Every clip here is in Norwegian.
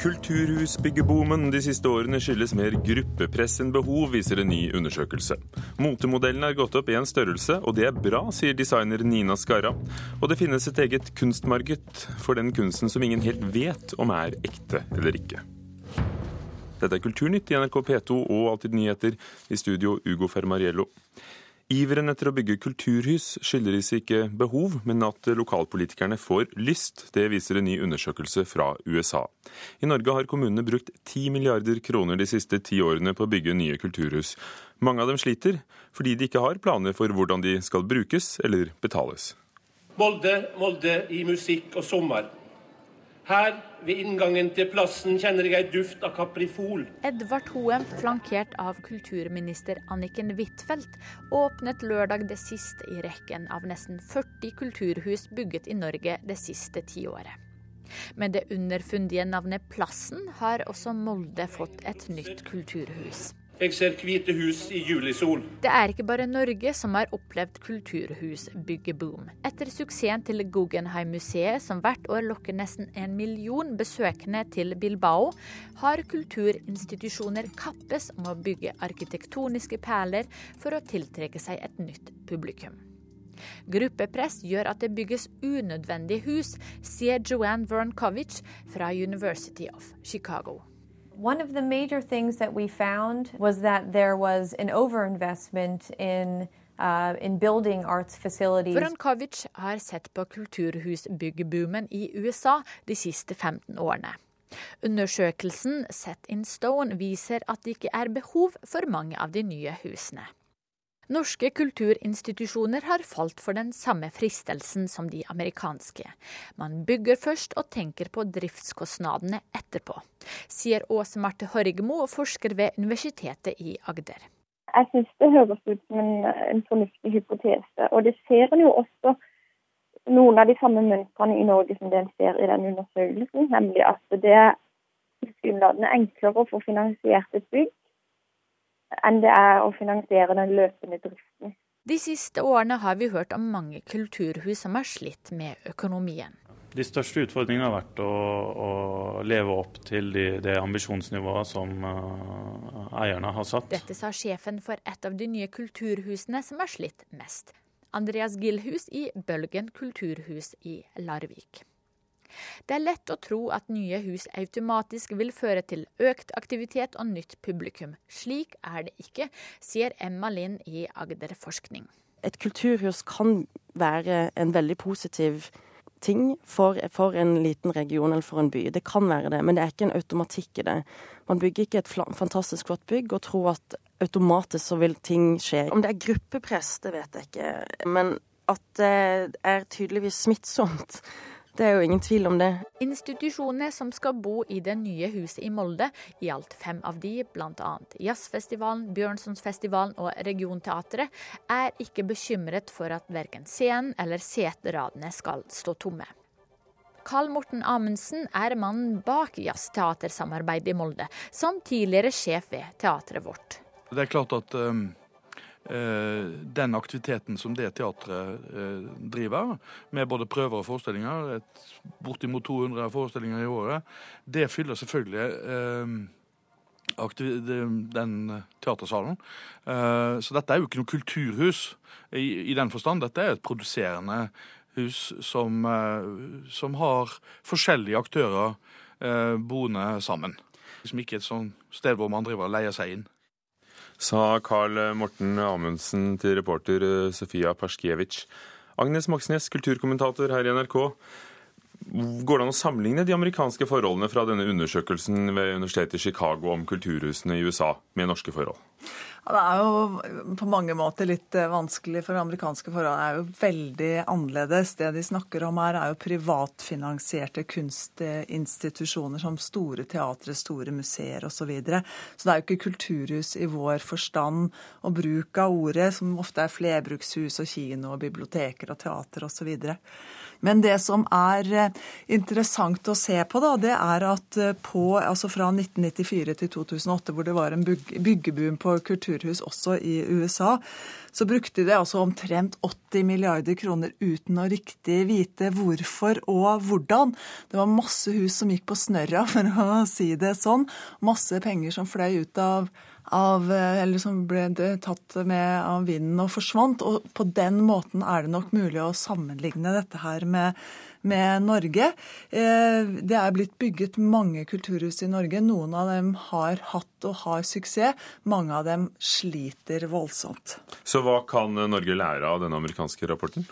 Kulturhusbyggeboomen de siste årene skyldes mer gruppepress enn behov, viser en ny undersøkelse. Motemodellene er gått opp i en størrelse, og det er bra, sier designer Nina Skarra. Og det finnes et eget kunstmarked for den kunsten som ingen helt vet om er ekte eller ikke. Dette er Kulturnytt i NRK P2 og Alltid nyheter. I studio Ugo Fermariello. Iveren etter å bygge kulturhus skyldes ikke behov, men at lokalpolitikerne får lyst. Det viser en ny undersøkelse fra USA. I Norge har kommunene brukt 10 milliarder kroner de siste ti årene på å bygge nye kulturhus. Mange av dem sliter fordi de ikke har planer for hvordan de skal brukes eller betales. Molde, Molde i musikk og sommer. Her, ved inngangen til plassen, kjenner jeg ei duft av kaprifol. Edvard Hoem, flankert av kulturminister Anniken Huitfeldt, åpnet lørdag det siste i rekken av nesten 40 kulturhus bygget i Norge det siste tiåret. Med det underfundige navnet Plassen har også Molde fått et nytt kulturhus. Jeg ser hvite hus i julisol. Det er ikke bare Norge som har opplevd kulturhusbyggeboom. Etter suksessen til Guggenheim-museet, som hvert år lokker nesten en million besøkende til Bilbao, har kulturinstitusjoner kappes om å bygge arkitektoniske perler for å tiltrekke seg et nytt publikum. Gruppepress gjør at det bygges unødvendige hus, sier Joanne Vernkovic fra University of Chicago. One of the major things that we found was that there was an overinvestment in uh, facilities. Vrankovic har sett på kulturhusbyggeboomen i USA de siste 15 årene. Undersøkelsen Set in Stone viser at det ikke er behov for mange av de nye husene. Norske kulturinstitusjoner har falt for den samme fristelsen som de amerikanske. Man bygger først og tenker på driftskostnadene etterpå, sier Åse Marte Horgmo, forsker ved Universitetet i Agder. Jeg synes det høres ut som en, en fornuftig hypotese. Og det ser en jo også noen av de samme mønstrene i Norge som det en ser i den undersøkelsen. Nemlig at det er enklere å få finansiert et bygg enn det er å finansiere den løpende driften. De siste årene har vi hørt om mange kulturhus som har slitt med økonomien. De største utfordringene har vært å, å leve opp til de, det ambisjonsnivået som uh, eierne har satt. Dette sa sjefen for et av de nye kulturhusene som har slitt mest. Andreas Gilhus i Bølgen kulturhus i Larvik. Det er lett å tro at nye hus automatisk vil føre til økt aktivitet og nytt publikum. Slik er det ikke, sier Emma Lind i Agder Forskning. Et kulturhus kan være en veldig positiv ting for, for, en liten region eller for en by. Det kan være det, men det er ikke en automatikk i det. Man bygger ikke et fantastisk flott bygg og tror at automatisk så vil ting skje. Om det er gruppepress, det vet jeg ikke. Men at det er tydeligvis smittsomt. Det er jo ingen tvil om det. Institusjonene som skal bo i det nye huset i Molde, i alt fem av de, bl.a. Jazzfestivalen, Bjørnsonsfestivalen og Regionteatret, er ikke bekymret for at verken scenen eller seteradene skal stå tomme. Carl Morten Amundsen er mannen bak Jazzteatersamarbeidet i Molde, som tidligere sjef ved teatret vårt. Det er klart at um den aktiviteten som det teatret eh, driver, med både prøver og forestillinger, et, bortimot 200 forestillinger i året, det fyller selvfølgelig eh, den teatersalen. Så dette er jo ikke noe kulturhus i, i den forstand. Dette er et produserende hus som, som har forskjellige aktører boende sammen. Liksom ikke et sånt sted hvor man driver og leier seg inn sa Carl Morten Amundsen til reporter eh, Sofia Perskiewicz. Agnes Moxnes, kulturkommentator her i NRK. Går det an å sammenligne de amerikanske forholdene fra denne undersøkelsen ved universitetet i Chicago om kulturhusene i USA med norske forhold? Det er jo på mange måter litt eh, vanskelig, for amerikanske forhold er jo veldig annerledes. Det de snakker om her, er jo privatfinansierte kunstinstitusjoner som store teatre, store museer osv. Så, videre. så det er jo ikke kulturhus i vår forstand og bruk av ordet, som ofte er flerbrukshus og kino og biblioteker og teater osv. Men det som er eh, interessant å se på, da, det er at eh, på, altså fra 1994 til 2008, hvor det var en byggeboom på kultur kulturhus også i USA, så brukte de altså omtrent 80 milliarder kroner uten å riktig vite hvorfor og hvordan. Det var masse hus som gikk på snørra, for å si det sånn. Masse penger som fløy ut av av, eller som ble tatt med av vinden og forsvant. Og på den måten er det nok mulig å sammenligne dette her med, med Norge. Eh, det er blitt bygget mange kulturhus i Norge. Noen av dem har hatt og har suksess. Mange av dem sliter voldsomt. Så hva kan Norge lære av denne amerikanske rapporten?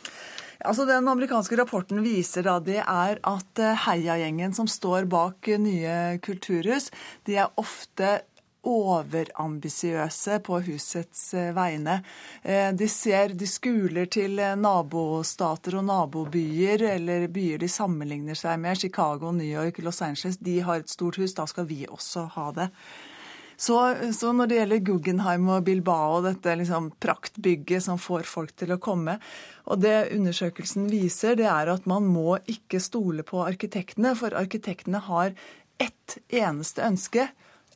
Altså Den amerikanske rapporten viser da det er at eh, heiagjengen som står bak nye kulturhus, de er ofte overambisiøse på husets eh, vegne. Eh, de ser, de skuler til eh, nabostater og nabobyer, eller byer de sammenligner seg med. Chicago, New York, Los Angeles. De har et stort hus, da skal vi også ha det. Så, så, når det gjelder Guggenheim og Bilbao, dette liksom praktbygget som får folk til å komme Og det undersøkelsen viser, det er at man må ikke stole på arkitektene, for arkitektene har ett eneste ønske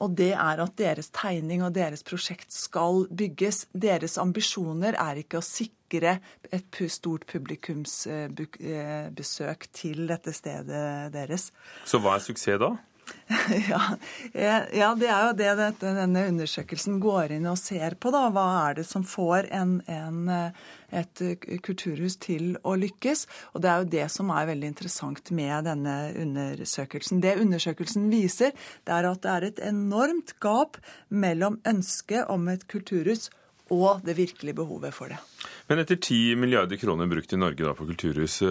og det er at deres tegning og deres prosjekt skal bygges. Deres ambisjoner er ikke å sikre et stort publikumsbesøk til dette stedet deres. Så hva er suksess da? ja, ja, det er jo det dette, denne undersøkelsen går inn og ser på. da. Hva er det som får en, en, et kulturhus til å lykkes? Og det er jo det som er veldig interessant med denne undersøkelsen. Det undersøkelsen viser, det er at det er et enormt gap mellom ønsket om et kulturhus og det virkelige behovet for det. Men etter 10 milliarder kroner brukt i Norge da på kulturhus,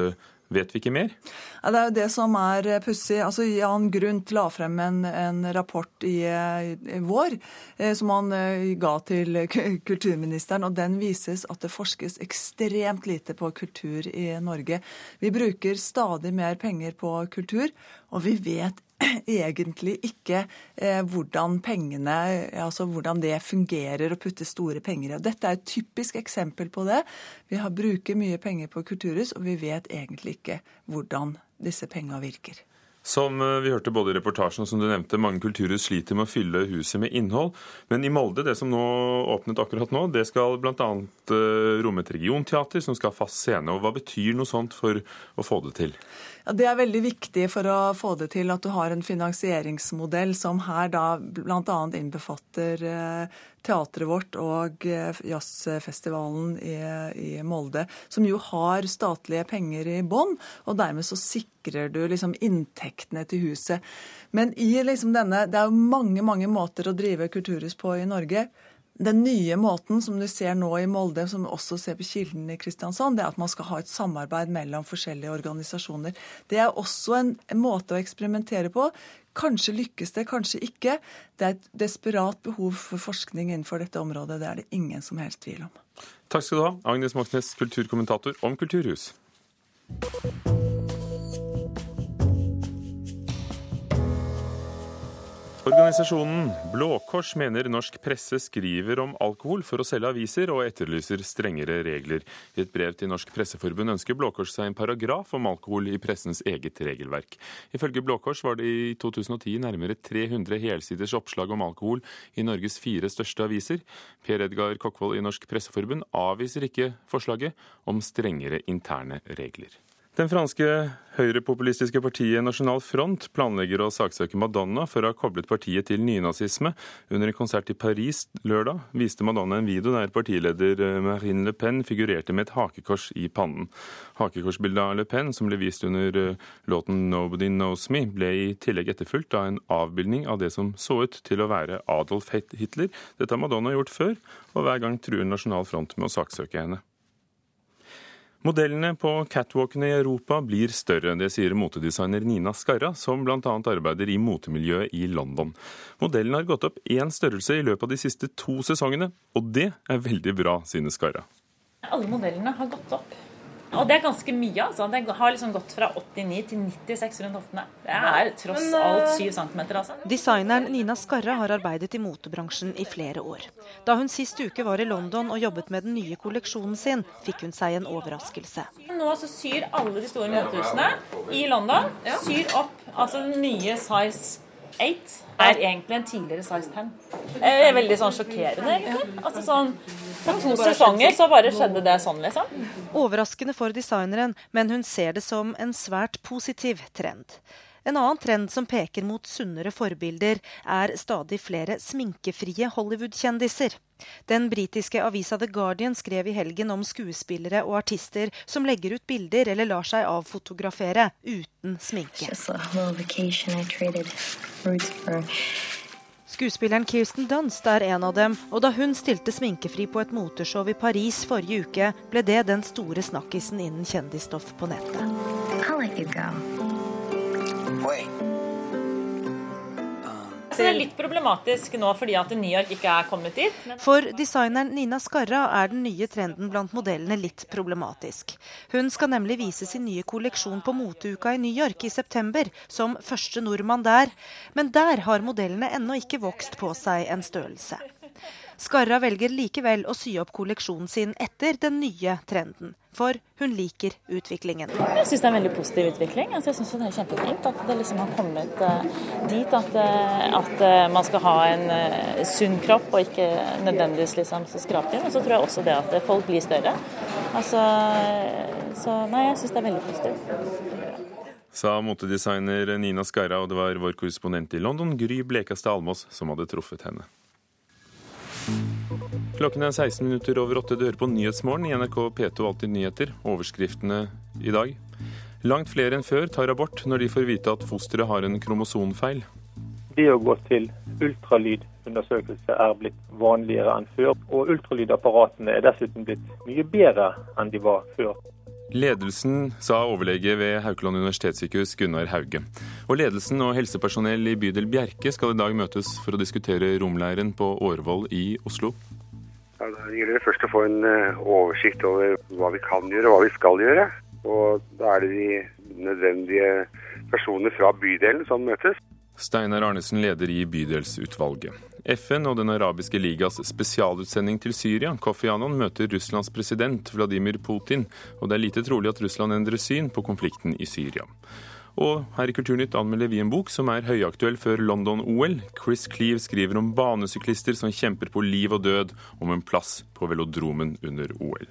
Vet vi ikke mer? Ja, det er jo det som er eh, pussig. Altså, Jan Grundt la frem en, en rapport i, i, vår eh, som han eh, ga til kulturministeren. og Den vises at det forskes ekstremt lite på kultur i Norge. Vi bruker stadig mer penger på kultur, og vi vet egentlig ikke eh, hvordan pengene, altså hvordan det fungerer å putte store penger i. Dette er et typisk eksempel på det. Vi har bruker mye penger på kulturhus, og vi vet egentlig ikke hvordan disse pengene virker. Som eh, vi hørte både i reportasjen og som du nevnte, mange kulturhus sliter med å fylle huset med innhold. Men i Molde, det som nå åpnet akkurat nå, det skal bl.a. Eh, romme et regionteater som skal ha fast scene. Og Hva betyr noe sånt for å få det til? Ja, Det er veldig viktig for å få det til at du har en finansieringsmodell som her da bl.a. innbefatter eh, teatret vårt og eh, jazzfestivalen i, Molde, som jo har statlige penger i bånn. Og dermed så sikrer du liksom inntektene til huset. Men i liksom denne, det er jo mange, mange måter å drive kulturhus på i Norge. Den nye måten som du ser nå i Molde, som også ser på Kilden i Kristiansand, det er at man skal ha et samarbeid mellom forskjellige organisasjoner. Det er også en måte å eksperimentere på. Kanskje lykkes det, kanskje ikke. Det er et desperat behov for forskning innenfor dette området. Det er det ingen som helst tvil om. Takk skal du ha, Agnes Moxnes, kulturkommentator om kulturhus. Organisasjonen Blå Kors mener norsk presse skriver om alkohol for å selge aviser, og etterlyser strengere regler. I et brev til Norsk Presseforbund ønsker Blå Kors seg en paragraf om alkohol i pressens eget regelverk. Ifølge Blå Kors var det i 2010 nærmere 300 helsiders oppslag om alkohol i Norges fire største aviser. Per Edgar Kokkvold i Norsk Presseforbund avviser ikke forslaget om strengere interne regler. Den franske høyrepopulistiske partiet Nasjonal Front planlegger å saksøke Madonna for å ha koblet partiet til nynazisme. Under en konsert i Paris lørdag viste Madonna en video der partileder eh, Marine Le Pen figurerte med et hakekors i pannen. Hakekorsbildet av Le Pen, som ble vist under eh, låten 'Nobody Knows Me', ble i tillegg etterfulgt av en avbildning av det som så ut til å være Adolf Hitler. Dette har Madonna gjort før, og hver gang truer Nasjonal Front med å saksøke henne. Modellene på catwalkene i Europa blir større. Det sier motedesigner Nina Skarra, som bl.a. arbeider i motemiljøet i London. Modellen har gått opp én størrelse i løpet av de siste to sesongene, og det er veldig bra, synes Skarra. Alle modellene har gått opp. Og det er ganske mye, altså. Det har liksom gått fra 89 til 96 rundt hoftene. Det er tross alt 7 cm, altså. Designeren Nina Skarre har arbeidet i motebransjen i flere år. Da hun sist uke var i London og jobbet med den nye kolleksjonen sin, fikk hun seg en overraskelse. Nå så syr alle de store motehusene i London syr opp altså den nye size 8 er egentlig en tidligere size 10. Det er veldig sånn sjokkerende, egentlig. Altså sånn, På to sesonger så bare skjedde det sånn, liksom. Overraskende for designeren, men hun ser det som en svært positiv trend. En annen trend som peker mot sunnere forbilder, er stadig flere sminkefrie Hollywood-kjendiser. Den britiske avisa The Guardian skrev i helgen om skuespillere og artister som legger ut bilder eller lar seg avfotografere uten sminke. Skuespilleren Kirsten Dunst er en av dem, og da hun stilte sminkefri på et moteshow i Paris forrige uke, ble det den store snakkisen innen kjendisstoff på nettet. I Så det er litt problematisk nå fordi at New York ikke er kommet dit. For designeren Nina Skarra er den nye trenden blant modellene litt problematisk. Hun skal nemlig vise sin nye kolleksjon på moteuka i New York i september, som første nordmann der. Men der har modellene ennå ikke vokst på seg en størrelse. Skarra velger likevel å sy opp kolleksjonen sin etter den nye trenden. For hun liker utviklingen. Jeg syns det er en veldig positiv utvikling. Altså, jeg synes det er kjempefint at det liksom har kommet uh, dit at, uh, at uh, man skal ha en sunn kropp og ikke nødvendigvis liksom så skraping. Men så tror jeg også det at folk blir større. Altså, så nei, jeg syns det er veldig positivt. Sa motedesigner Nina Skarra, og det var vår korrespondent i London, Gry Blekastad Almås, som hadde truffet henne. Klokken er 16 minutter over åtte. Du hører på Nyhetsmorgen i NRK P2 Alltid nyheter. Overskriftene i dag. Langt flere enn før tar abort når de får vite at fosteret har en kromosonfeil. Det å gå til ultralydundersøkelse er blitt vanligere enn før. Og ultralydapparatene er dessuten blitt mye bedre enn de var før. Ledelsen, sa overlege ved Haukeland universitetssykehus Gunnar Hauge. Og ledelsen og helsepersonell i bydel Bjerke skal i dag møtes for å diskutere romleiren på Årvoll i Oslo. Ja, da gjelder det først å få en eh, oversikt over hva vi kan gjøre og hva vi skal gjøre. Og da er det de nødvendige personene fra bydelen som møtes. Steinar Arnesen leder i bydelsutvalget. FN og Den arabiske ligas spesialutsending til Syria, Kofi Annan, møter Russlands president Vladimir Putin, og det er lite trolig at Russland endrer syn på konflikten i Syria. Og her i Kulturnytt anmelder vi en bok som er høyaktuell før London-OL. Chris Cleave skriver om banesyklister som kjemper på liv og død om en plass på velodromen under OL.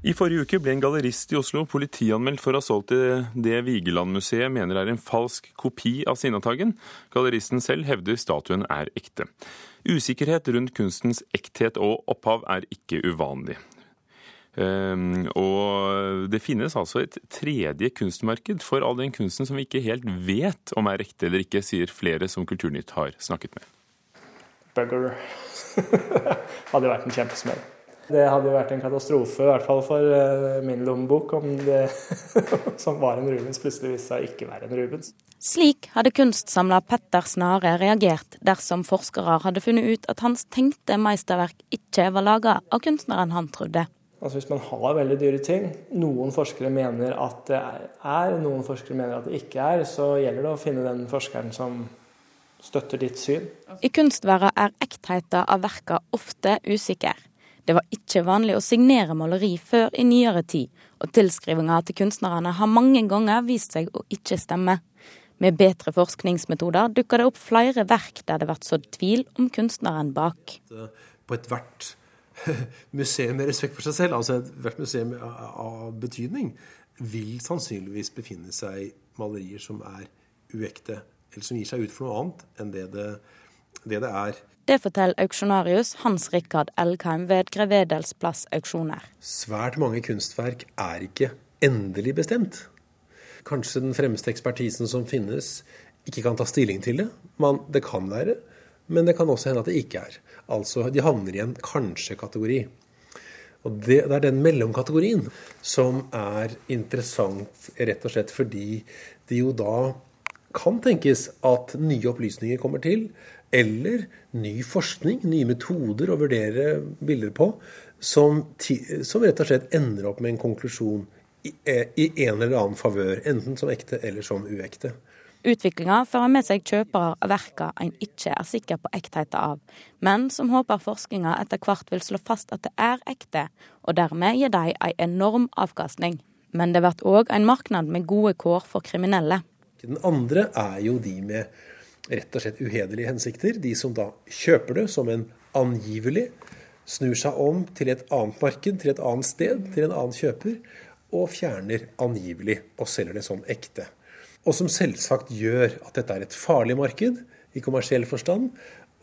I forrige uke ble en gallerist i Oslo politianmeldt for å ha solgt det Vigeland-museet mener er en falsk kopi av Sinnataggen. Galleristen selv hevder statuen er ekte. Usikkerhet rundt kunstens ekthet og opphav er ikke uvanlig. Um, og det finnes altså et tredje kunstmarked for all den kunsten som vi ikke helt vet om er ekte eller ikke, sier flere som Kulturnytt har snakket med. Bugger hadde vært en kjempesmell. Det hadde jo vært en katastrofe, i hvert fall for eh, min lommebok, om det som var en Rubens, plutselig viste seg ikke være en Rubens. Slik hadde kunstsamler Petter Snare reagert dersom forskere hadde funnet ut at hans tenkte meisterverk ikke var laga av kunstneren han trodde. Altså Hvis man har veldig dyre ting, noen forskere mener at det er, noen forskere mener at det ikke er, så gjelder det å finne den forskeren som støtter ditt syn. I kunstverden er ektheten av verka ofte usikker. Det var ikke vanlig å signere maleri før i nyere tid, og tilskrivinga til kunstnerne har mange ganger vist seg å ikke stemme. Med bedre forskningsmetoder dukker det opp flere verk der det blir sådd tvil om kunstneren bak. På ethvert museum med respekt for seg selv, altså ethvert museum av betydning, vil sannsynligvis befinne seg malerier som er uekte, eller som gir seg ut for noe annet enn det det, det, det er. Det forteller auksjonarius Hans Rikard Elgheim ved Grevedels plass auksjoner. Svært mange kunstverk er ikke endelig bestemt. Kanskje den fremste ekspertisen som finnes, ikke kan ta stilling til det. Man, det kan være, men det kan også hende at det ikke er. Altså, de havner i en kanskje-kategori. Og det, det, er den mellomkategorien som er interessant, rett og slett fordi det jo da kan tenkes at nye opplysninger kommer til, eller ny forskning, nye metoder å vurdere bilder på, som, som, rett og slett ender opp med en konklusjon i, eh, i en eller annen favør, enten som ekte eller som uekte. Utviklinga fører med seg kjøpere av verka en ikke er sikker på ektheten av, men som håper forskninga etter hvert vil slå fast at det er ekte, og dermed gir de en enorm avkastning. Men det blir òg en marknad med gode kår for kriminelle. Den andre er jo de med rett og slett uhederlige hensikter. De som da kjøper det som en angivelig, snur seg om til et annet marked, til et annet sted, til en annen kjøper, og fjerner angivelig og selger det som ekte. Og som selvsagt gjør at dette er et farlig marked i kommersiell forstand,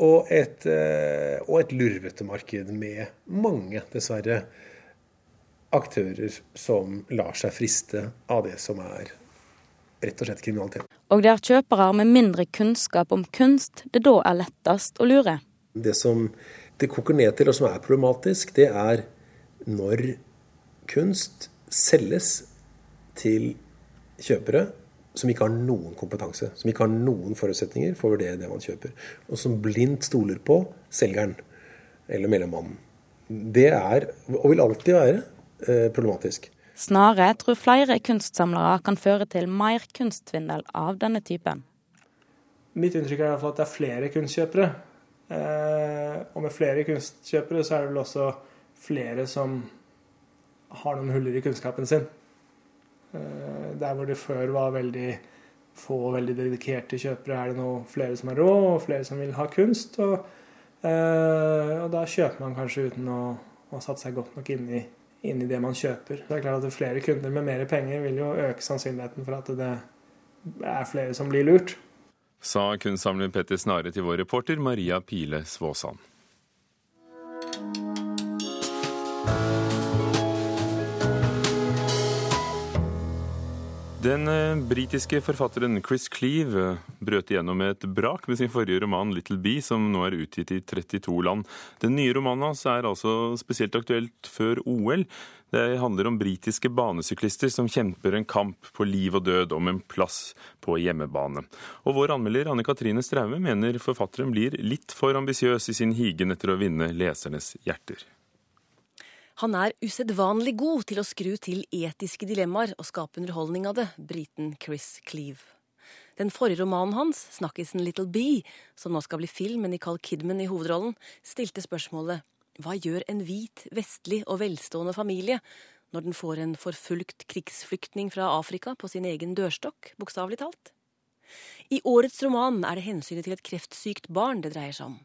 og et, eh, og et lurvete marked med mange, dessverre, aktører som lar seg friste av det som er rett og slett kriminalitet. Og det er kjøpere med mindre kunnskap om kunst det da er lettest å lure. Det som det koker ned til, og som er problematisk, det er når kunst selges til kjøpere som ikke har noen kompetanse, som ikke har noen forutsetninger for å vurdere det man kjøper, og som blindt stoler på selgeren eller mellommannen. Det er, og vil alltid være, eh, problematisk. Snarere tror flere kunstsamlere kan føre til mer kunstsvindel av denne typen. Mitt inntrykk er at det er flere kunstkjøpere. Eh, og med flere kunstkjøpere så er det vel også flere som har noen huller i kunnskapen sin. Eh, der hvor det før var veldig få veldig dedikerte kjøpere, er det nå flere som er rå, og flere som vil ha kunst. Og, eh, og da kjøper man kanskje uten å ha satt seg godt nok inn i, inn i, det man kjøper. Det er klart at Flere kunder med mer penger vil jo øke sannsynligheten for at det er flere som blir lurt. Sa kunstsamler Petter Snare til vår reporter Maria Pile Svåsand. Den eh, britiske forfatteren Chris Cleave eh, brøt igjennom et brak med sin forrige roman 'Little Bee', som nå er utgitt i 32 land. Den nye romanen hans er altså spesielt aktuelt før OL. Det handler om britiske banesyklister som kjemper en kamp på liv og død om en plass på hjemmebane. Og vår anmelder Anne Katrine Straume mener forfatteren blir litt for ambisiøs i sin higen etter å vinne lesernes hjerter. Han er usedvanlig god til å skru til etiske dilemmaer og skape underholdning av det, briten Chris Cleave. Den forrige romanen hans, 'Snakkisen Little Bee', som nå skal bli film med Nicole Kidman i hovedrollen, stilte spørsmålet hva gjør en hvit, vestlig og velstående familie når den får en forfulgt krigsflyktning fra Afrika på sin egen dørstokk, bokstavelig talt? I årets roman er det hensynet til et kreftsykt barn det dreier seg om.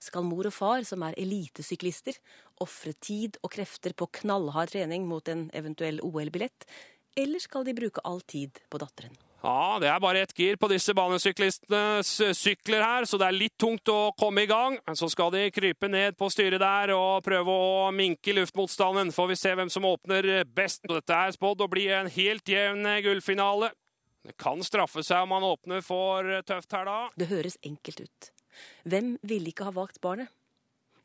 Skal mor og far, som er elitesyklister, ofre tid og krefter på knallhard trening mot en eventuell OL-billett, eller skal de bruke all tid på datteren? Ja, det er bare ett gir på disse banesyklistenes sykler her, så det er litt tungt å komme i gang. Men så skal de krype ned på styret der og prøve å minke luftmotstanden. Får vi se hvem som åpner best. Dette er spådd å bli en helt jevn gullfinale. Det kan straffe seg om man åpner for tøft her, da. Det høres enkelt ut. Hvem ville ikke ha valgt barnet?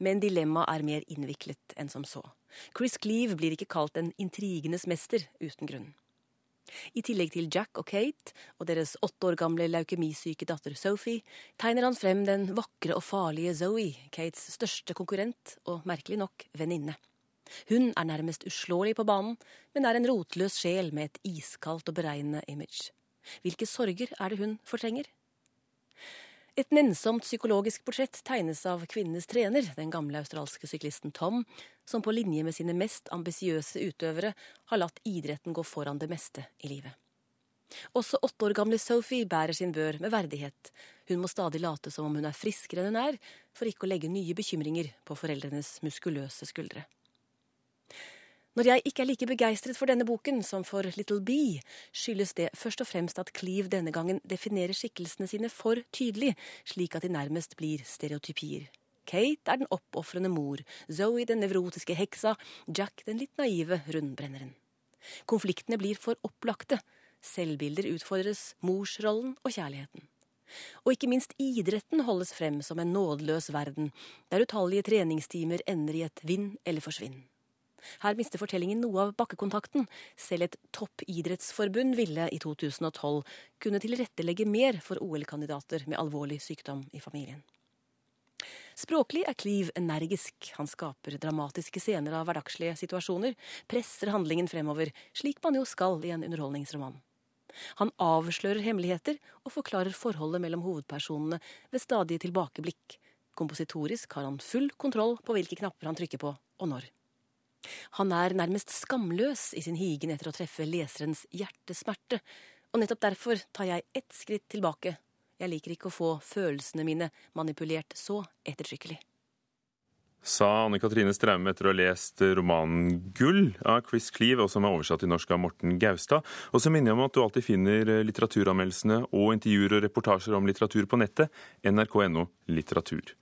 Men dilemmaet er mer innviklet enn som så. Chris Cleave blir ikke kalt en intrigenes mester uten grunn. I tillegg til Jack og Kate og deres åtte år gamle leukemisyke datter Sophie, tegner han frem den vakre og farlige Zoe, Kates største konkurrent og merkelig nok venninne. Hun er nærmest uslåelig på banen, men er en rotløs sjel med et iskaldt og beregnende image. Hvilke sorger er det hun fortrenger? Et nennsomt psykologisk portrett tegnes av kvinnenes trener, den gamle australske syklisten Tom, som på linje med sine mest ambisiøse utøvere har latt idretten gå foran det meste i livet. Også åtte år gamle Sophie bærer sin bør med verdighet. Hun må stadig late som om hun er friskere enn hun er, for ikke å legge nye bekymringer på foreldrenes muskuløse skuldre. Når jeg ikke er like begeistret for denne boken som for Little Bee, skyldes det først og fremst at Cleve denne gangen definerer skikkelsene sine for tydelig, slik at de nærmest blir stereotypier. Kate er den oppofrende mor, Zoe den nevrotiske heksa, Jack den litt naive rundbrenneren. Konfliktene blir for opplagte. Selvbilder utfordres, morsrollen og kjærligheten. Og ikke minst idretten holdes frem som en nådeløs verden, der utallige treningstimer ender i et vinn eller forsvinn. Her mister fortellingen noe av bakkekontakten. Selv et toppidrettsforbund ville i 2012 kunne tilrettelegge mer for OL-kandidater med alvorlig sykdom i familien. Språklig er Cleve energisk. Han skaper dramatiske scener av hverdagslige situasjoner, presser handlingen fremover, slik man jo skal i en underholdningsroman. Han avslører hemmeligheter og forklarer forholdet mellom hovedpersonene ved stadige tilbakeblikk. Kompositorisk har han full kontroll på hvilke knapper han trykker på, og når. Han er nærmest skamløs i sin higen etter å treffe leserens hjertesmerte, Og nettopp derfor tar jeg ett skritt tilbake. Jeg liker ikke å få følelsene mine manipulert så ettertrykkelig. Sa Anne Katrine Straume etter å ha lest romanen 'Gull' av Chris Cleave, og som er oversatt til norsk av Morten Gaustad. Og så minner jeg om at du alltid finner litteraturanmeldelsene og intervjuer og reportasjer om litteratur på nettet. nrk.no litteratur.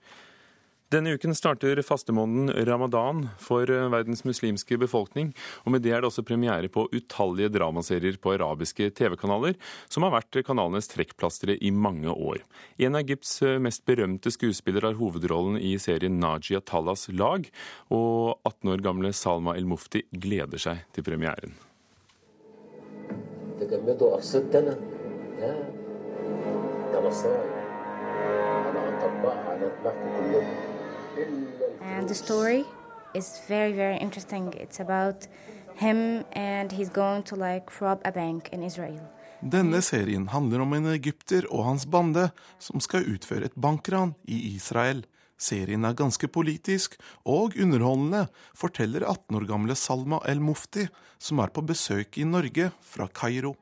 Denne uken starter fastemåneden ramadan for eh, verdens muslimske befolkning. og Med det er det også premiere på utallige dramaserier på arabiske TV-kanaler, som har vært kanalenes trekkplastere i mange år. En av Egypts eh, mest berømte skuespillere har hovedrollen i serien Najia Tallas lag, og 18 år gamle Salma El Mufti gleder seg til premieren. And the story is very, very interesting. It's about him and he's going to like rob a bank in Israel. Denne serien handler om en egypter og hans bande som skal utføre et bankran i Israel. Serien er ganske politisk og underholdende, forteller 18 år gamle Salma El Mufti, som er på besøk i Norge fra Kairo.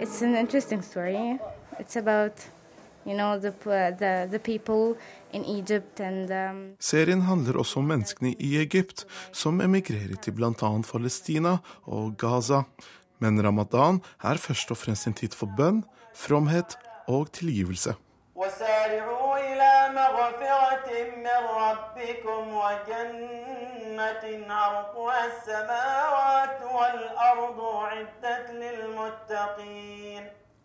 It's an interesting story. It's about you know, the, the, the people in Egypt and um... Serien handler også om menneskene i Egypt som emigrerer til bl.a. Palestina og Gaza. Men ramadan er først og fremst en tid for bønn, fromhet og tilgivelse. عرضها السماوات والأرض أعدت للمتقين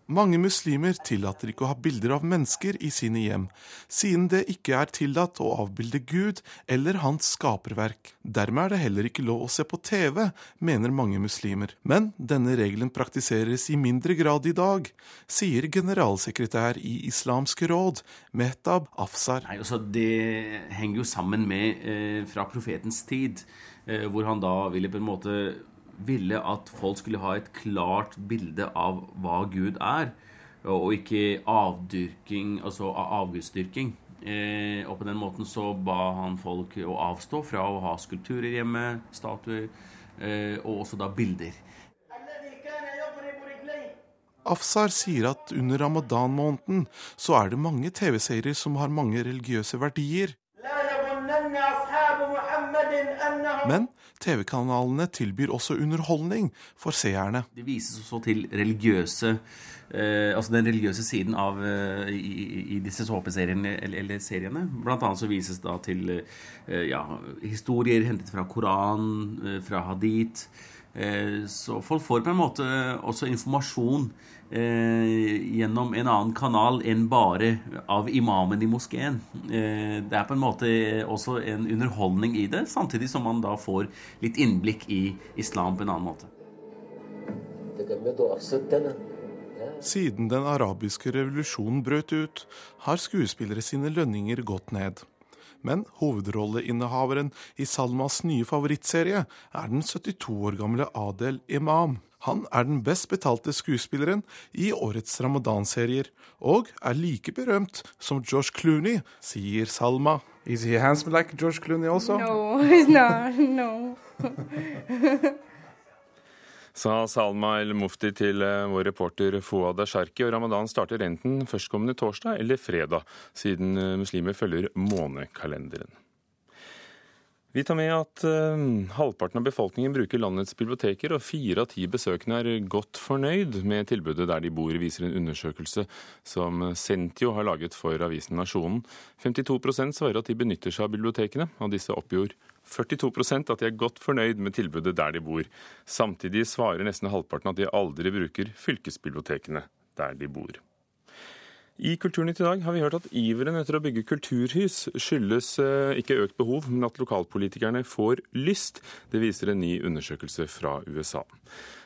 mange muslimer tillater ikke å ha bilder av mennesker i sine hjem, siden det ikke er tillatt å avbilde Gud eller hans skaperverk. Dermed er det heller ikke lov å se på TV, mener mange muslimer. Men denne regelen praktiseres i mindre grad i dag, sier generalsekretær i Islamsk råd, Mehtab Afsar. Nei, altså Det henger jo sammen med eh, fra profetens tid, eh, hvor han da ville på en måte ville at folk skulle ha et klart bilde av hva Gud er, og ikke avdyrking, altså avgudsdyrking. Eh, og på den måten så ba han folk å avstå fra å ha skulpturer hjemme, statuer, eh, og også da bilder. Afsar sier at under ramadan-måneden så er det mange TV-serier som har mange religiøse verdier. Men TV-kanalene tilbyr også underholdning for seerne. Det vises også til religiøse eh, altså den religiøse siden av eh, i, i, disse såpeseriene eller, eller, seriene. Blant annet så vises da til eh, ja, historier hentet fra Koran, eh, fra hadith. Eh, så folk får på en måte også informasjon eh, gjennom en annen kanal enn bare av imamen i moskeen. Eh, det er på en måte også en underholdning i det, samtidig som man da får litt innblikk i islam på en annen måte. Siden den arabiske revolusjonen brøt ut, har skuespillere sine lønninger gått ned. Men hovedrolleinnehaveren i Salmas nye favorittserie er den 72 år gamle Adel Imam. Han er den best betalte skuespilleren i årets ramadanserier, og er like berømt som George Clooney, sier Salma. Is he handsome like George Clooney also? No, he's not. No. Sa Salma El Mufti til eh, vår reporter Fouad Asharki. Og ramadan starter enten førstkommende torsdag eller fredag, siden eh, muslimer følger månekalenderen. Vi tar med at uh, halvparten av befolkningen bruker landets biblioteker, og fire av ti besøkende er godt fornøyd med tilbudet der de bor, viser en undersøkelse som Sentio har laget for avisen Nasjonen. 52 svarer at de benytter seg av bibliotekene, og disse oppgjorde 42% at de er godt fornøyd med tilbudet der de bor. Samtidig svarer nesten halvparten at de aldri bruker fylkesbibliotekene der de bor. I Kulturnytt i dag har vi hørt at iveren etter å bygge kulturhus skyldes eh, ikke økt behov, men at lokalpolitikerne får lyst. Det viser en ny undersøkelse fra USA.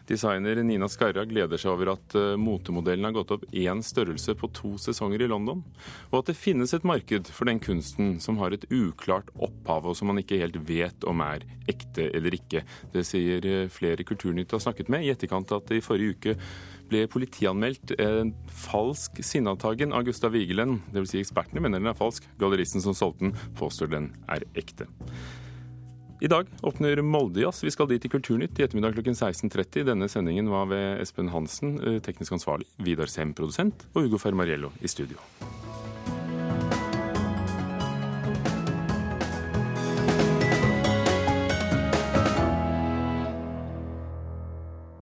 Designer Nina Skarra gleder seg over at eh, motemodellen har gått opp én størrelse på to sesonger i London, og at det finnes et marked for den kunsten som har et uklart opphav, og som man ikke helt vet om er ekte eller ikke. Det sier eh, flere Kulturnytt har snakket med i etterkant at det i forrige uke ble politianmeldt en falsk sinnavtagen av Gustav Wigelen. Dvs. Si ekspertene mener den er falsk. Galleristen som solgte den, påstår den er ekte. I dag åpner Moldejazz. Vi skal dit i Kulturnytt i ettermiddag klokken 16.30. Denne sendingen var ved Espen Hansen, teknisk ansvarlig, Vidar Sem, produsent, og Ugo Fermariello i studio.